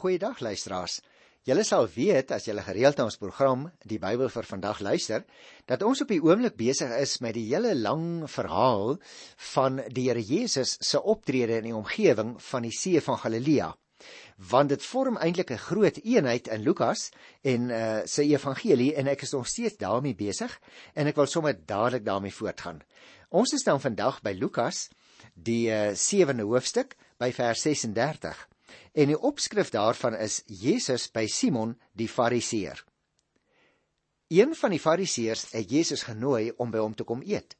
Goeiedag luisteraars. Julle sal weet as julle gereeld na ons program Die Bybel vir vandag luister, dat ons op die oomblik besig is met die hele lang verhaal van die Here Jesus se optrede in die omgewing van die See van Galilea. Want dit vorm eintlik 'n groot eenheid in Lukas en uh sy evangelie en ek is nog steeds daarmee besig en ek wil sommer dadelik daarmee voortgaan. Ons is dan vandag by Lukas die uh, 7de hoofstuk by vers 36. En die opskrif daarvan is Jesus by Simon die Fariseer. Een van die Fariseërs het Jesus genooi om by hom te kom eet.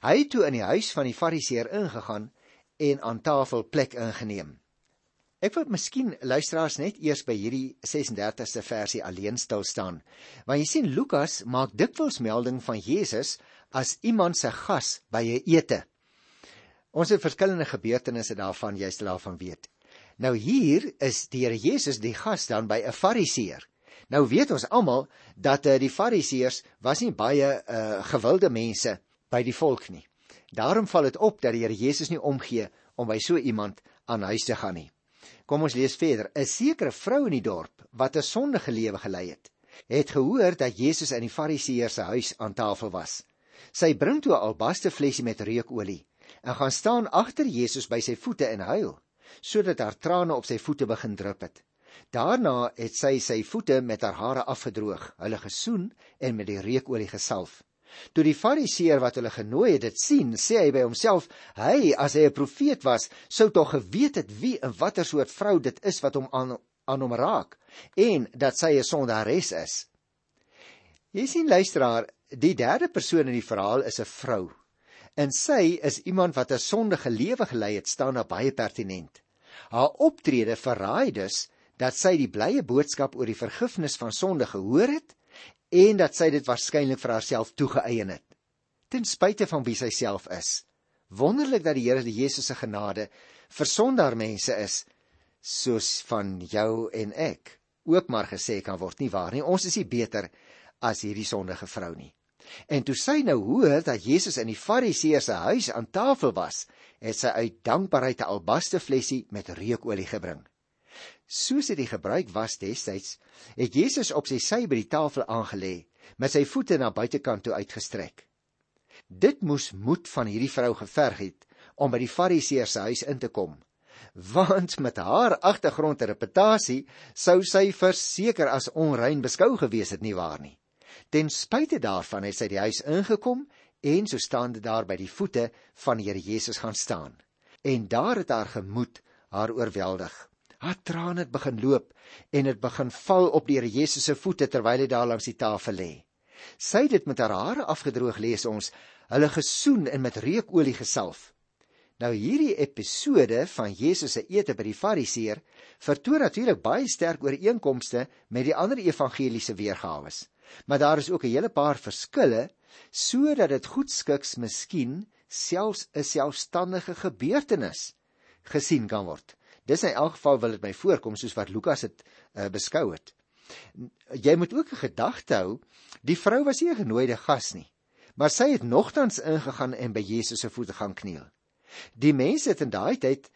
Hy het toe in die huis van die Fariseer ingegaan en aan tafel plek ingeneem. Ek wil miskien luisteraars net eers by hierdie 36ste versie alleen stil staan. Want jy sien Lukas maak dikwels melding van Jesus as iemand se gas by 'n ete. Ons het verskillende gebeurtenisse daarvan, jy sal daarvan weet. Nou hier is die Here Jesus die gas dan by 'n Fariseer. Nou weet ons almal dat uh, die Fariseërs was nie baie uh, gewilde mense by die volk nie. Daarom val dit op dat die Here Jesus nie omgee om by so iemand aan huis te gaan nie. Kom ons lees verder. 'n Sekere vrou in die dorp wat 'n sondige lewe gelei het, het gehoor dat Jesus in die Fariseër se huis aan tafel was. Sy bring toe 'n albaste flesie met reukolie en gaan staan agter Jesus by sy voete en huil sodat haar trane op sy voete begin drup het. Daarna het sy sy voete met haar hare afgedroog, hulle gesoen en met die reukolie gesalf. Toe die fariseer wat hulle genooi het dit sien, sê hy by homself: "Hy, as hy 'n profeet was, sou tog geweet het wie en watter soort vrou dit is wat hom aan aan hom raak en dat sy 'n sondares is." Jy sien luisteraar, die derde persoon in die verhaal is 'n vrou. En sy is iemand wat 'n sondige lewe gelei het, staan daar baie pertinent. Haar optrede verraai dus dat sy die blye boodskap oor die vergifnis van sonde gehoor het en dat sy dit waarskynlik vir haarself toegeëien het. Ten spyte van wie sy self is. Wonderlik dat die Here die Jesus se genade vir sondaar mense is soos van jou en ek ook maar gesê kan word nie waar nie. Ons is nie beter as hierdie sondige vrou nie. En toe sy nou hoor dat Jesus in die Fariseër se huis aan tafel was, het sy uit dankbaarheid 'n albaste flessie met reukolie gebring. Soos dit die gebruik was destyds, het Jesus op sy sy by die tafel aangelê, met sy voete na buitekant toe uitgestrek. Dit moes moed van hierdie vrou geverg het om by die Fariseër se huis in te kom, want met haar agtergrond en reputasie sou sy verseker as onrein beskou gewees het nie waar nie. Ten spyte daarvan het sy die huis ingekom en so staande daar by die voete van Here Jesus gaan staan. En daar het haar gemoed haar oorweldig. Haar trane het begin loop en het begin val op die Here Jesus se voete terwyl hy daar langs die tafel lê. Sy het dit met haar hare afgedroog lees ons, hulle gesoen en met reukolie gesalf. Nou hierdie episode van Jesus se ete by die Fariseer vertoon natuurlik baie sterk ooreenkomste met die ander evangeliese weergawe. Maar daar is ook 'n hele paar verskille sodat dit goed skiks miskien selfs 'n selfstandige gebeurtenis gesien kan word. Dis in elk geval wil dit my voorkom soos wat Lukas dit uh, beskou het. Jy moet ook 'n gedagte hou, die vrou was nie 'n genooide gas nie, maar sy het nogtans ingegaan en by Jesus se voete gaan kniel. Die mense het in daai tyd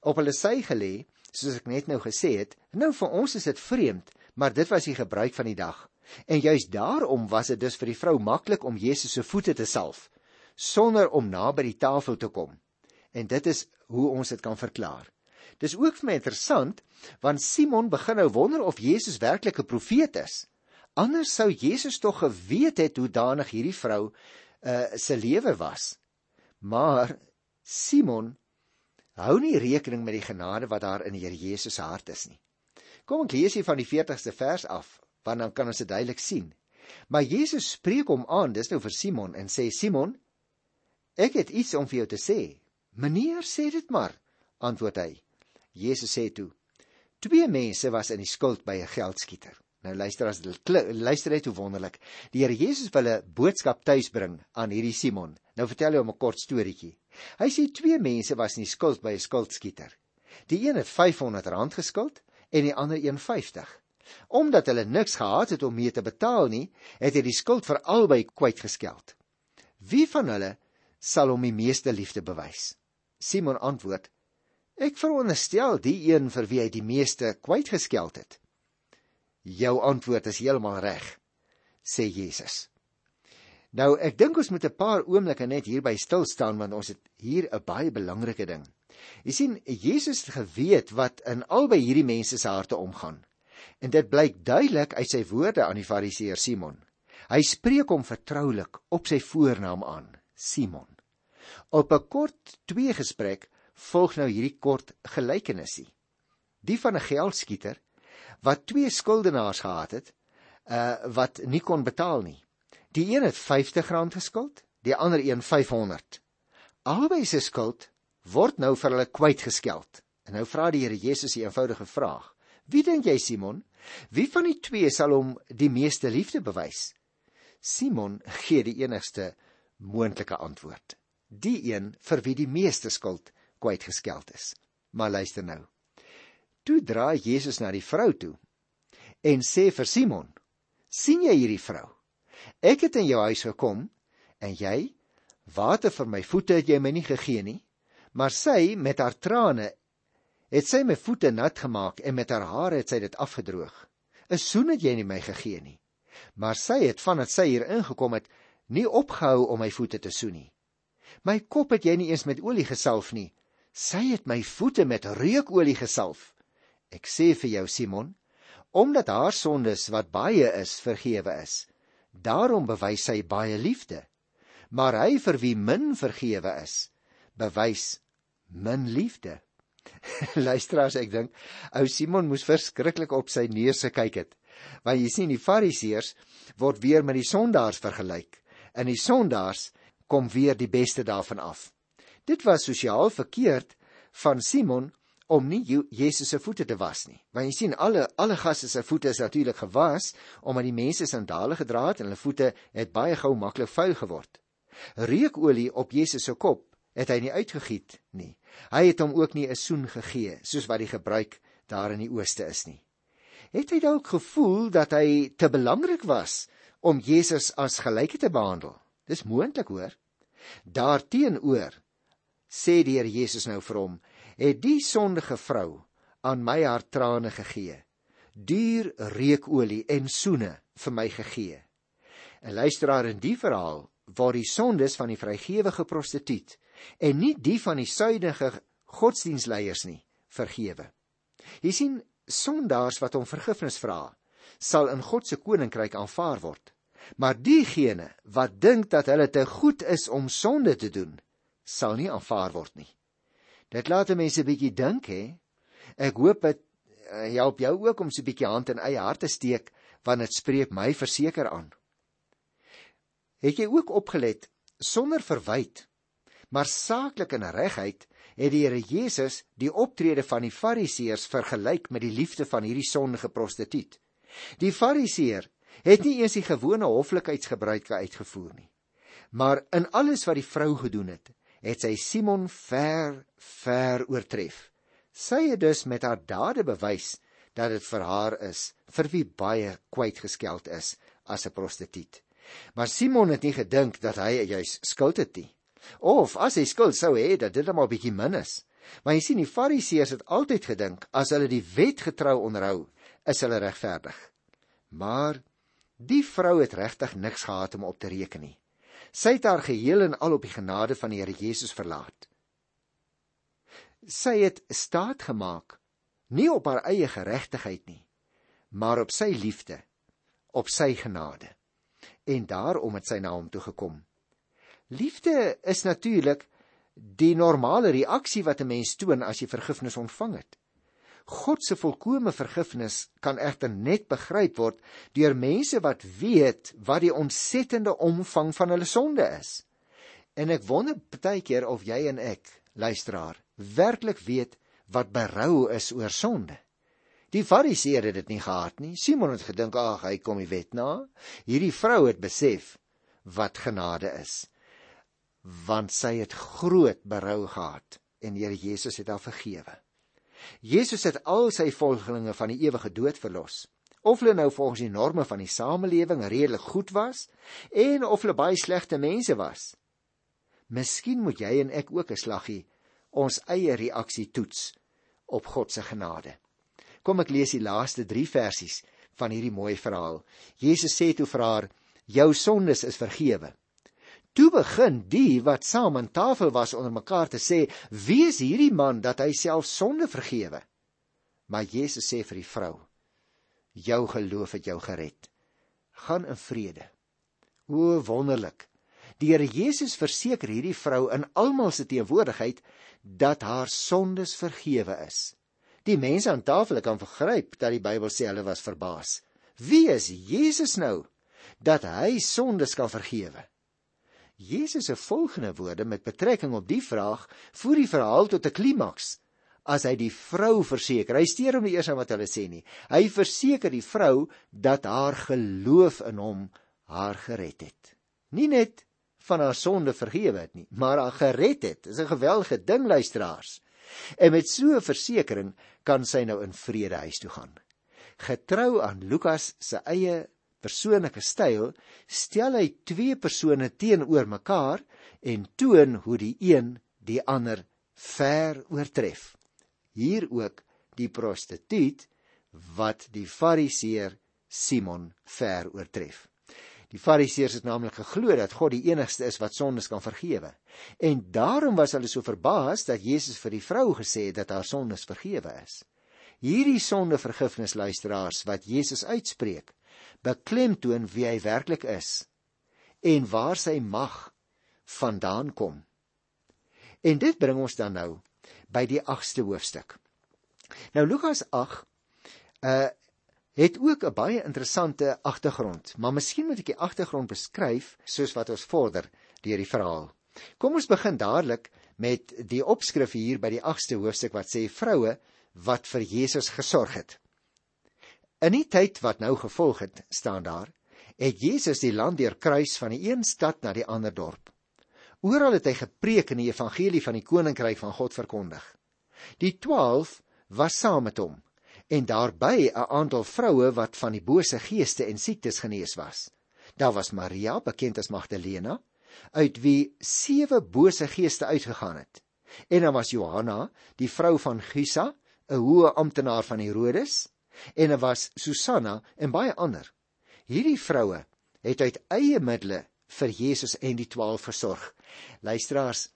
op hulle sy gelê, soos ek net nou gesê het. Nou vir ons is dit vreemd, maar dit was die gebruik van die dag. En juis daarom was dit dus vir die vrou maklik om Jesus se voete te salf sonder om naby die tafel te kom. En dit is hoe ons dit kan verklaar. Dis ook vir my interessant want Simon begin nou wonder of Jesus werklik 'n profeet is. Anders sou Jesus tog geweet het hoe danig hierdie vrou uh se lewe was. Maar Simon hou nie rekening met die genade wat daar in die Here Jesus se hart is nie. Kom ek lees hier van die 40ste vers af want dan kan ons dit duidelik sien. Maar Jesus spreek hom aan, dis nou vir Simon en sê Simon, ek het iets om vir jou te sê. Meneer, sê dit maar, antwoord hy. Jesus sê toe: Twee mense was in die skuld by 'n geldskieter. Nou luister as luister net hoe wonderlik. Die Here Jesus wil 'n boodskap tuisbring aan hierdie Simon. Nou vertel hy hom 'n kort storieetjie. Hy sê twee mense was in die skuld by 'n skuldskieter. Die een het R500 geskuld en die ander 150. Omdat hulle niks gehad het om mee te betaal nie, het hy die skuld vir albei kwytgeskeld. Wie van hulle sal hom die meeste liefde bewys? Simon antwoord: Ek veronderstel die een vir wie hy die meeste kwyt geskeld het. Jou antwoord is heeltemal reg, sê Jesus. Nou, ek dink ons moet 'n paar oomblikke net hierby stil staan want ons het hier 'n baie belangrike ding. Jy sien, Jesus het geweet wat in albei hierdie mense se harte omgaan. En dit blyk duidelik uit sy woorde aan die Fariseer Simon. Hy spreek hom vertroulik op sy voornaam aan, Simon. Op 'n kort twee gesprek volg nou hierdie kort gelykenisie. Die van 'n geldskieter wat twee skuldenaars gehad het, uh wat nie kon betaal nie. Die een het R50 geskuld, die ander een 500. Albei se skuld word nou vir hulle kwytgeskeld. En nou vra die Here Jesus 'n eenvoudige vraag: Wie dink jy Simon, wie van die twee sal hom die meeste liefde bewys? Simon gee die enigste moontlike antwoord: Die een vir wie die meeste skuld kwytgeskeld is. Maar luister nou. Toe draai Jesus na die vrou toe en sê vir Simon: "Sien jy hierdie vrou? Ek het in jou huis gekom en jy water vir my voete het jy my nie gegee nie, maar sy met haar trane het sy my voete nat gemaak en met haar hare het sy dit afgedroog. 'n Soen het jy nie my gegee nie. Maar sy het vandat sy hier ingekom het, nie opgehou om my voete te soen nie. My kop het jy nie eens met olie gesalf nie. Sy het my voete met reukolie gesalf. Ek sê vir jou Simon, omdat haar sondes wat baie is vergewe is, daarom bewys sy baie liefde. Maar hy vir wie min vergewe is, bewys min liefde. Luisteraars, ek dink ou Simon moes verskriklik op sy neus gekyk het. Want jy sien die Fariseërs word weer met die sondaars vergelyk. En die sondaars kom weer die beste daarvan af. Dit was sosiaal verkeerd van Simon om nie Jesus se voete te was nie. Want jy sien alle alle gaste se voete is natuurlik gewas omdat die mense sandale gedra het en hulle voete het baie gou maklik vuil geword. Reukolie op Jesus se kop het hy nie uitgegiet nie. Hy het hom ook nie 'n soen gegee soos wat die gebruik daar in die ooste is nie. Het hy dalk gevoel dat hy te belangrik was om Jesus as gelyke te behandel? Dis moontlik hoor. Daarteenoor sê die Here Jesus nou vir hom, het die sondige vrou aan my haar trane gegee. Duur reukolie en soene vir my gegee. 'n Luisteraar in die verhaal waar die sondes van die vrygewige prostituut en nie die van die suidige godsdienstleiers nie vergewe. Jy sien sondaars wat om vergifnis vra, sal in God se koninkryk aanvaar word. Maar diegene wat dink dat hulle te goed is om sonde te doen, sal nie aanvaar word nie. Dit laat mense 'n bietjie dink hè. Ek hoop dit uh, help jou ook om so 'n bietjie hand in eie hart te steek want dit spreek my verseker aan. Het jy ook opgelet sonder verwyd maar saaklik en regheid het die Here Jesus die optrede van die Fariseërs vergelyk met die liefde van hierdie sondige prostituut. Die Fariseer het nie eens die gewone hoflikheidsgebruike uitgevoer nie. Maar in alles wat die vrou gedoen het, het sy Simon ver ver oortref. Sy het dus met haar dade bewys dat dit vir haar is vir wie baie kwyt geskeld is as 'n prostituut. Maar Simon het nie gedink dat hy juis skuld het nie. Of as hy skuld sou hê dat dit maar bietjie min is. Maar jy sien die Fariseërs het altyd gedink as hulle die wet getrou onderhou, is hulle regverdig. Maar die vrou het regtig niks gehad om op te reken nie. Sy het haar geheel en al op die genade van die Here Jesus verlaat. Sy het staat gemaak nie op haar eie geregtigheid nie, maar op sy liefde, op sy genade. En daarom het sy na hom toe gekom. Liefde is natuurlik die normale reaksie wat 'n mens toon as jy vergifnis ontvang het. God se volkomme vergifnis kan egter net begryp word deur mense wat weet wat die ontsettende omvang van hulle sonde is. En ek wonder baie keer of jy en ek, luisteraar, werklik weet wat berou is oor sonde. Die Fariseërs het dit nie gehad nie. Simon het gedink, "Ag, hy kom die wet na." Hierdie vrou het besef wat genade is want sy het groot berou gehad en Here Jesus het haar vergewe. Jesus het al sy volgelinge van die ewige dood verlos. Of hulle nou volgens die norme van die samelewing redelik goed was en of hulle baie slegte mense was. Miskien moet jy en ek ook 'n slaggie ons eie reaksie toets op God se genade. Kom ek lees die laaste 3 versies van hierdie mooi verhaal. Jesus sê toe vir haar: "Jou sondes is vergewe." Toe begin die wat saam aan tafel was onder mekaar te sê: "Wie is hierdie man dat hy self sonde vergewe?" Maar Jesus sê vir die vrou: "Jou geloof het jou gered. Gaan in vrede." O wonderlik. Die Here Jesus verseker hierdie vrou in almal se teenwoordigheid dat haar sondes vergewe is. Die mense aan tafel kan vergryp dat die Bybel sê hulle was verbaas. Wie is Jesus nou dat hy sondes kan vergewe? Jesus se volgende woorde met betrekking op die vraag voer die verhaal tot 'n klimaks. As hy die vrou verseker, hy steur hom nie eers aan wat hulle sê nie. Hy verseker die vrou dat haar geloof in hom haar gered het. Nie net van haar sonde vergewe het nie, maar haar gered het. Dis 'n geweldige ding luisteraars. En met so 'n versekering kan sy nou in vrede huis toe gaan. Getrou aan Lukas se eie persoonlike styl, stel hy twee persone teenoor mekaar en toon hoe die een die ander ver oortref. Hier ook die prostituut wat die fariseer Simon ver oortref. Die Fariseërs het naamlik geglo dat God die enigste is wat sondes kan vergewe. En daarom was hulle so verbaas dat Jesus vir die vrou gesê het dat haar sondes vergewe is. Hierdie sondevergifnis luisteraars wat Jesus uitspreek, beklemtoon wie hy werklik is en waar sy mag vandaan kom. En dit bring ons dan nou by die 8ste hoofstuk. Nou Lukas 8 uh het ook 'n baie interessante agtergrond, maar miskien moet ek die agtergrond beskryf soos wat ons vorder deur die verhaal. Kom ons begin dadelik met die opskrif hier by die 8ste hoofstuk wat sê vroue wat vir Jesus gesorg het. In die tyd wat nou gevolg het, staan daar, het Jesus die land deur kruis van die een stad na die ander dorp. Oral het hy gepreek en die evangelie van die koninkryk van God verkondig. Die 12 was saam met hom en daarby 'n aantal vroue wat van die bose geeste en siektes genees was. Daar was Maria, bekend as Magdalena, uit wie sewe bose geeste uitgegaan het. En dan was Johanna, die vrou van Gisa, 'n hoë amptenaar van Herodes, en daar was Susanna en baie ander. Hierdie vroue het uit eie middele vir Jesus en die 12 versorg. Luisteraars,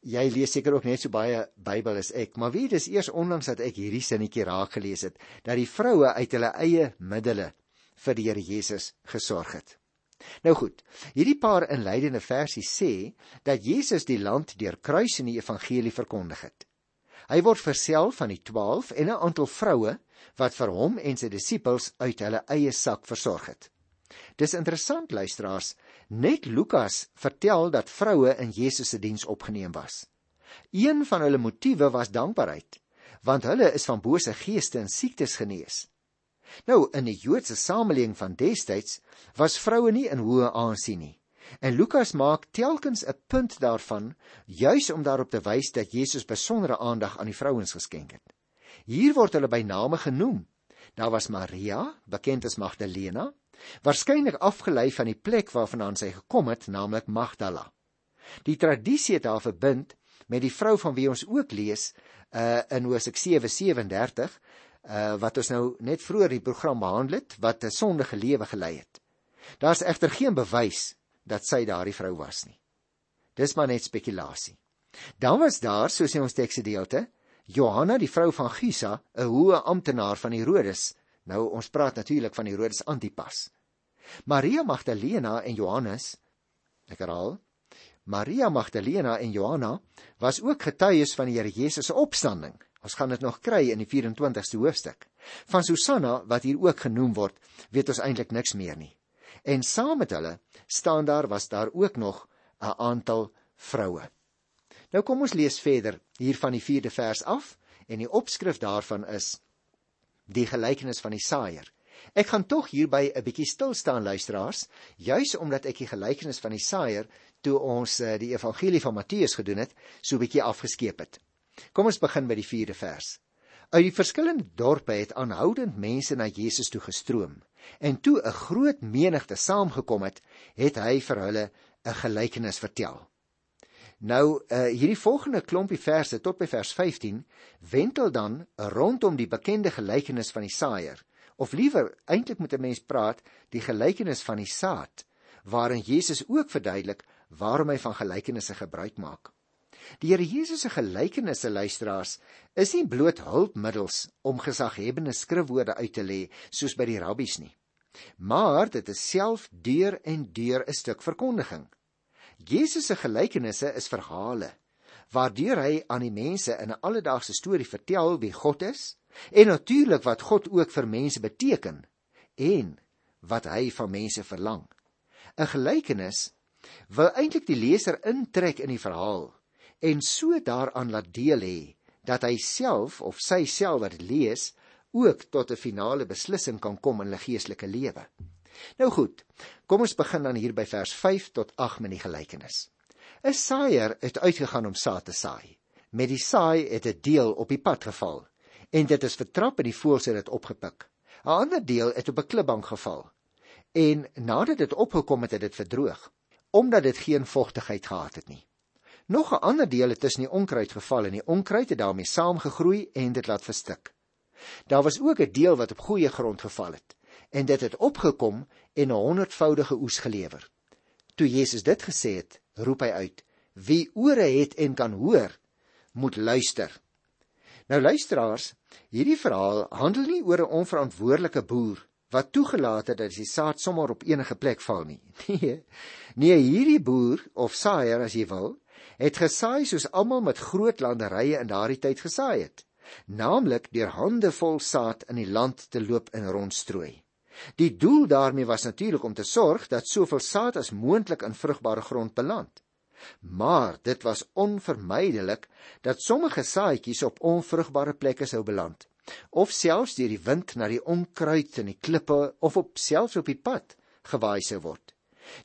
jy lees seker ook net so baie Bybel as ek, maar weet dis eers onlangs dat ek hierdie sinnetjie raak gelees het dat die vroue uit hulle eie middele vir die Here Jesus gesorg het. Nou goed, hierdie paar inleidende versies sê dat Jesus die land deur kruis en die evangelie verkondig het. Hy word versel van die 12 en 'n aantal vroue wat vir hom en sy disippels uit hulle eie sak versorg het. Dis interessant luisteraars, net Lukas vertel dat vroue in Jesus se diens opgeneem was. Een van hulle motiewe was dankbaarheid, want hulle is van bose geeste en siektes genees. Nou in die Joodse samelewing van destyds was vroue nie in hoë aansien nie. En Lukas maak telkens 'n punt daarvan juis om daarop te wys dat Jesus besondere aandag aan die vrouens geskenk het. Hier word hulle by name genoem. Daar was Maria, bekend as Magdalena, waarskynlik afgelei van die plek waarvandaan sy gekom het, naamlik Magdala. Die tradisie het haar verbind met die vrou van wie ons ook lees uh, in Hosea 7:37 uh, wat ons nou net vroeër die program behandel het wat 'n sondige lewe gelei het. Daar's egter geen bewys dat sy daardie vrou was nie. Dis maar net spekulasie. Dan was daar, soos in ons teksgedeelte, Johanna, die vrou van Gisa, 'n hoë amptenaar van Herodes, Nou ons praat natuurlik van Herodes Antipas. Maria Magdalena en Johannes, ek herhaal, Maria Magdalena en Johanna was ook getuies van die Here Jesus se opstanding. Ons gaan dit nog kry in die 24ste hoofstuk. Van Susanna wat hier ook genoem word, weet ons eintlik niks meer nie. En saam met hulle staan daar was daar ook nog 'n aantal vroue. Nou kom ons lees verder hier van die 4de vers af en die opskrif daarvan is die gelykenis van die saaier. Ek gaan tog hierby 'n bietjie stil staan luisteraars, juis omdat ek die gelykenis van die saaier toe ons uh, die evangelie van Matteus gedoen het, so 'n bietjie afgeskeep het. Kom ons begin by die 4de vers. Uit die verskillende dorpe het aanhoudend mense na Jesus toe gestroom en toe 'n groot menigte saamgekom het, het hy vir hulle 'n gelykenis vertel. Nou uh, hierdie volgende klompie verse tot by vers 15 wentel dan rondom die bekende gelykenis van die saaier of liewer eintlik moet 'n mens praat die gelykenis van die saad waarin Jesus ook verduidelik waarom hy van gelykenisse gebruik maak. Die Here Jesus se gelykenisse luisteraars is nie bloot hulpmiddels om gesaghebende skrifwoorde uit te lê soos by die rabbies nie. Maar dit is self deur en deur 'n stuk verkondiging. Jesus se gelykenisse is verhale waardeur hy aan die mense in 'n alledaagse storie vertel wie God is en natuurlik wat God ook vir mense beteken en wat hy van mense verlang. 'n Gelykenis wil eintlik die leser intrek in die verhaal en so daaraan laat deel hê dat hy self of sy self wat lees ook tot 'n finale beslissing kan kom in hulle geestelike lewe. Nou goed, kom ons begin dan hier by vers 5 tot 8 met die gelykenis. 'n Saaier het uitgegaan om saad te saai. Met die saai het 'n deel op die pad geval en dit is vertrap en die voëls het dit opgepik. 'n Ander deel het op 'n klipbank geval en nadat dit opgekom het, het dit verdroog omdat dit geen vogtigheid gehad het nie. Nog 'n ander deel het tussen die onkruid geval en die onkruid het daarmee saamgegroei en dit laat verstik. Daar was ook 'n deel wat op goeie grond geval het en dit het opgekom en 'n honderdvoudige oes gelewer. Toe Jesus dit gesê het, roep hy uit: Wie ore het en kan hoor, moet luister. Nou luisteraars, hierdie verhaal handel nie oor 'n onverantwoordelike boer wat toegelaat het dat sy saad sommer op enige plek val nie. Nee. Nee, hierdie boer of saaier as jy wil, het gesaai soos almal met groot landerye in daardie tyd gesaai het, naamlik deur hande vol saad in die land te loop en rondstrooi. Die doel daarmee was natuurlik om te sorg dat soveel saad as moontlik in vrugbare grond beland. Maar dit was onvermydelik dat sommige saadjies op onvrugbare plekke sou beland of selfs deur die wind na die onkruid en die klippe of op selfs op die pad gewaai sou word.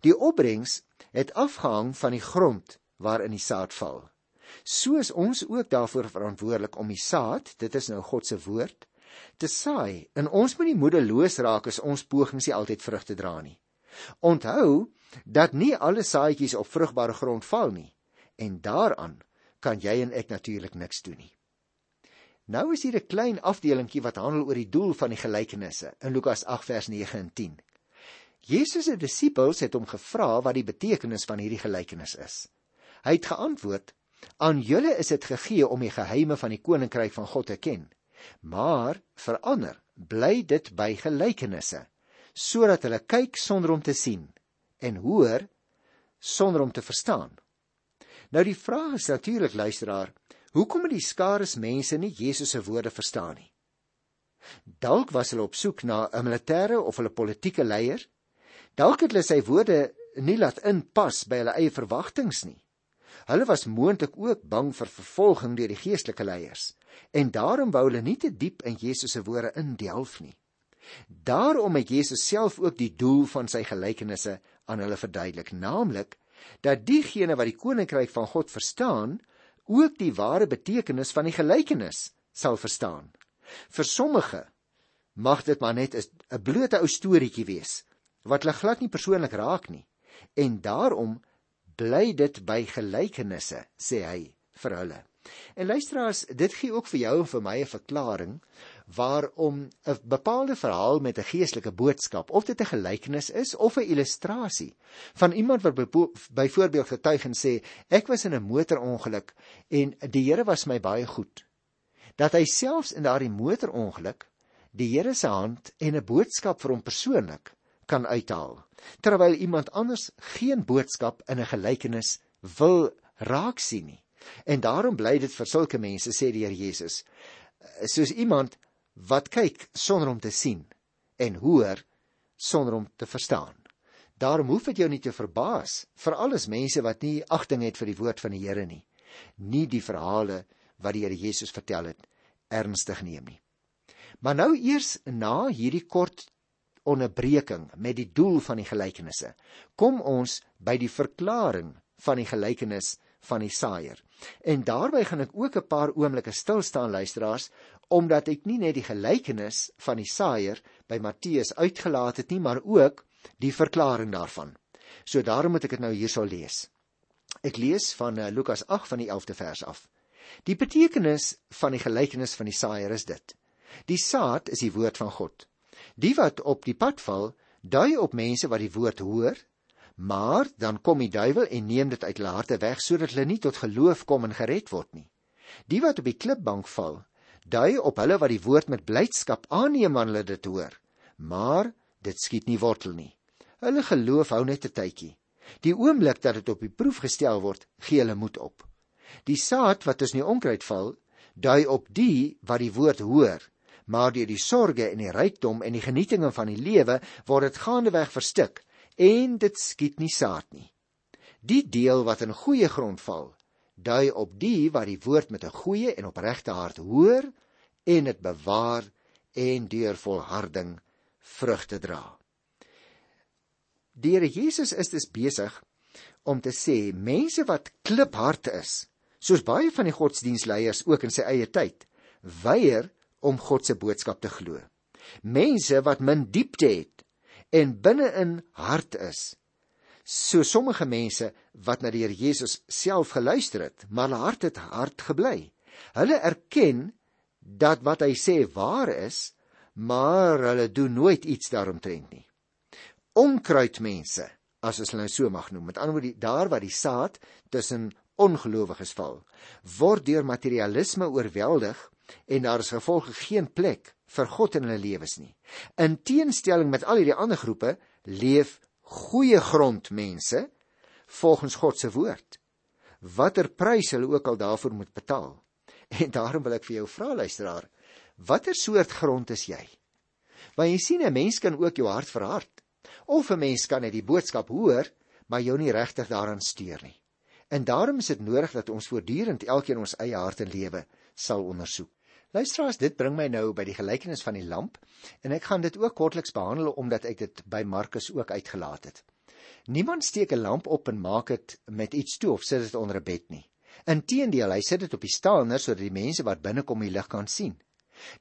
Die opbrengs het afgehang van die grond waarin die saad val. Soos ons ook daarvoor verantwoordelik om die saad, dit is nou God se woord, te saai. En ons moet nie moedeloos raak as ons pogings nie altyd vrugte dra nie. Onthou dat nie alle saadjies op vrugbare grond val nie en daaraan kan jy en ek natuurlik niks doen nie. Nou is hier 'n klein afdelingkie wat handel oor die doel van die gelykenisse in Lukas 8 vers 9 en 10. Jesus se disippels het hom gevra wat die betekenis van hierdie gelykenis is. Hy het geantwoord: "Aan julle is dit gegee om die geheime van die koninkryk van God te ken. Maar vir ander bly dit by gelykenisse, sodat hulle kyk sonder om te sien en hoor sonder om te verstaan." Nou die vraag is natuurlik luisteraar, hoekom het die skares mense nie Jesus se woorde verstaan nie? Dalk was hulle op soek na 'n militêre of 'n politieke leier. Dalk het hulle sy woorde nie laat inpas by hulle eie verwagtinge nie. Hulle was moontlik ook bang vir vervolging deur die geestelike leiers en daarom wou hulle nie te diep in Jesus se woorde indelf nie. Daarom het Jesus self ook die doel van sy gelykenisse aan hulle verduidelik, naamlik dat diegene wat die koninkryk van God verstaan, ook die ware betekenis van die gelykenis sal verstaan. Vir sommige mag dit maar net 'n blote ou storieetjie wees wat hulle glad nie persoonlik raak nie en daarom bly dit by gelykenisse, sê hy vir hulle. En luisteraars, dit gee ook vir jou en vir my 'n verklaring waarom 'n bepaalde verhaal met 'n geestelike boodskap, of dit 'n gelykenis is of 'n illustrasie van iemand wat byvoorbeeld getuig en sê ek was in 'n motorongeluk en die Here was my baie goed. Dat hy selfs in daardie motorongeluk die Here se hand en 'n boodskap vir hom persoonlik kan uithaal terwyl iemand anders geen boodskap in 'n gelykenis wil raak sien nie. En daarom bly dit vir sulke mense sê die Here Jesus soos iemand wat kyk sonder om te sien en hoor sonder om te verstaan. Daarom hoef dit jou nie te verbaas vir alles mense wat nie agting het vir die woord van die Here nie, nie die verhale wat die Here Jesus vertel het ernstig neem nie. Maar nou eers na hierdie kort onderbreking met die doel van die gelykenisse, kom ons by die verklaring van die gelykenis van die saaier. En daarby gaan ek ook 'n paar oomblikke stil staan luisteraars, omdat ek nie net die gelykenis van die saaier by Matteus uitgelaat het nie, maar ook die verklaring daarvan. So daarom moet ek dit nou hierso lees. Ek lees van uh, Lukas 8 van die 11de vers af. Die betekenis van die gelykenis van die saaier is dit: Die saad is die woord van God. Die wat op die pad val, dui op mense wat die woord hoor, maar dan kom die duiwel en neem dit uit hulle harte weg sodat hulle nie tot geloof kom en gered word nie. Die wat op die klipbank val, dui op hulle wat die woord met blydskap aanneem wanneer hulle dit hoor, maar dit skiet nie wortel nie. Hulle geloof hou net 'n tydjie. Die oomblik dat dit op die proef gestel word, gee hulle moed op. Die saad wat tussen die onkruid val, dui op die wat die woord hoor, maar deur die sorges en die rykdom en die genietinge van die lewe word dit gaandeweg verstik en dit skiet nie saad nie. Die deel wat in goeie grond val, dui op die wat die woord met 'n goeie en opregte hart hoor en dit bewaar en deur volharding vrugte dra. Die Here Jesus is dus besig om te sê mense wat kliphard is, soos baie van die godsdienstleiers ook in sy eie tyd, weier om God se boodskap te glo. Mense wat min diepte het en binne-in hart is, so sommige mense wat na die Here Jesus self geluister het, maar hulle hart het hard gebly. Hulle erken dat wat hy sê waar is, maar hulle doen nooit iets daaromtrent nie onkruidmense, as ons hulle nou so mag noem. Met ander woorde, daar waar die saad tussen ongelowiges val, word deur materialisme oorweldig en daar is gevolge geen plek vir God in hulle lewens nie. In teenstelling met al hierdie ander groepe, leef goeie grondmense volgens God se woord. Watter prys hulle ook al daarvoor moet betaal. En daarom wil ek vir jou vra luisteraar, watter soort grond is jy? Want jy sien 'n mens kan ook jou hart verhard. Of 'n mens kan net die boodskap hoor, maar jou nie regtig daaraan steur nie. En daarom is dit nodig dat ons voortdurend elkeen ons eie hart en lewe sal ondersoek. Luisteraars, dit bring my nou by die gelykenis van die lamp en ek gaan dit ook kortliks behandel omdat ek dit by Markus ook uitgelaat het. Niemand steek 'n lamp op en maak dit met iets toe of sit dit onder 'n bed nie. Inteendeel, hy sit dit op die staander sodat die mense wat binnekom die lig kan sien.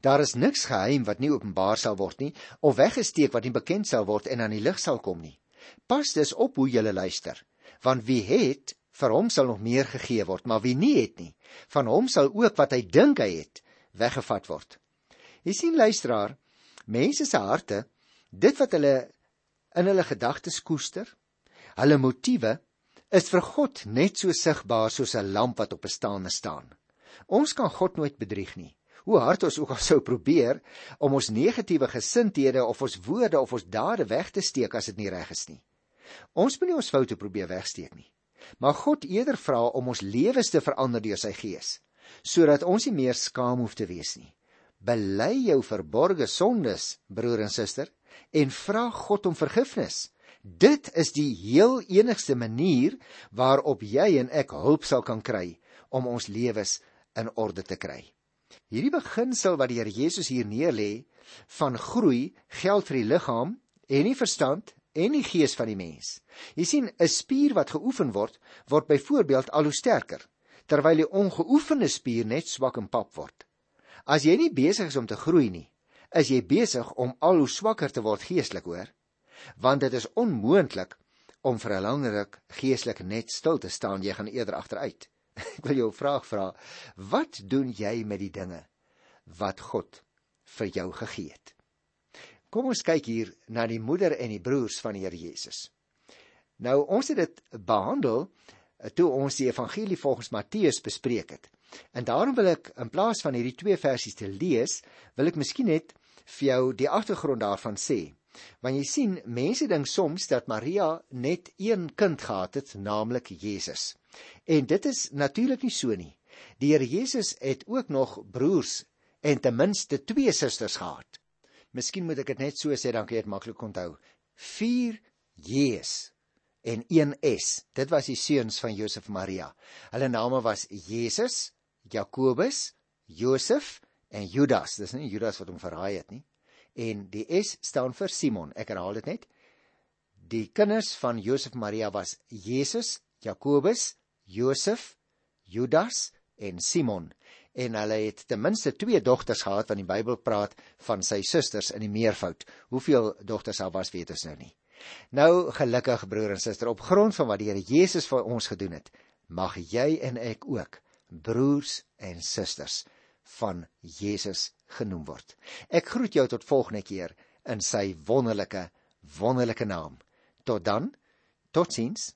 Daar is niks geheim wat nie openbaar sal word nie of weggesteek wat nie bekend sal word en aan die lig sal kom nie. Pas dus op hoe jy luister, want wie het, vir hom sal nog meer gegee word, maar wie nie het nie, van hom sal ook wat hy dink hy het, weggevat word. Jy sien luisteraar, mense se harte, dit wat hulle in hulle gedagtes koester, hulle motiewe is vir God net so sigbaar soos 'n lamp wat op 'n staande staan. Ons kan God nooit bedrieg nie hoe hard ons ook al sou probeer om ons negatiewe gesindhede of ons woorde of ons dade weg te steek as dit nie reg is nie. Ons moet nie ons foute probeer wegsteek nie. Maar God eerder vra om ons lewens te verander deur sy gees, sodat ons nie meer skaam hoef te wees nie. Bely jou verborgde sondes, broer en suster, en vra God om vergifnis. Dit is die heel enigste manier waarop jy en ek hulp sal kan kry om ons lewens in orde te kry. Hierdie beginsel wat die Here Jesus hier neerlê van groei geld vir die liggaam en die verstand en die gees van die mens. Jy sien, 'n spier wat geoefen word, word byvoorbeeld al hoe sterker, terwyl die ongeoefende spier net swak en pap word. As jy nie besig is om te groei nie, is jy besig om al hoe swakker te word geestelik, hoor? Want dit is onmoontlik om vir 'n lang ruk geestelik net stil te staan, jy gaan eerder agteruit. Ek wil jou 'n vraag vra. Wat doen jy met die dinge wat God vir jou gegee het? Kom ons kyk hier na die moeder en die broers van die Here Jesus. Nou ons het dit behandel eh, toe ons die evangelie volgens Matteus bespreek het. En daarom wil ek in plaas van hierdie twee versies te lees, wil ek miskien net vir jou die agtergrond daarvan sê. Want jy sien, mense dink soms dat Maria net een kind gehad het, naamlik Jesus. En dit is natuurlik nie so nie. Die Here Jesus het ook nog broers en ten minste twee susters gehad. Miskien moet ek dit net so sê dan kan jy dit maklik onthou. 4 J's en 1 S. Dit was die seuns van Josef Maria. Hulle name was Jesus, Jakobus, Josef en Judas. Dis nie Judas wat hom verraai het nie en die S staan vir Simon. Ek herhaal dit net. Die kinders van Josef Maria was Jesus, Jakobus, Josef, Judas en Simon. En hulle het ten minste twee dogters gehad want die Bybel praat van sy susters in die meervoud. Hoeveel dogters daar was, weet ons nou nie. Nou gelukkig broer en suster, op grond van wat die Here Jesus vir ons gedoen het, mag jy en ek ook broers en susters van Jesus genoem word. Ek groet jou tot volgende keer in sy wonderlike wonderlike naam. Tot dan. Totsiens.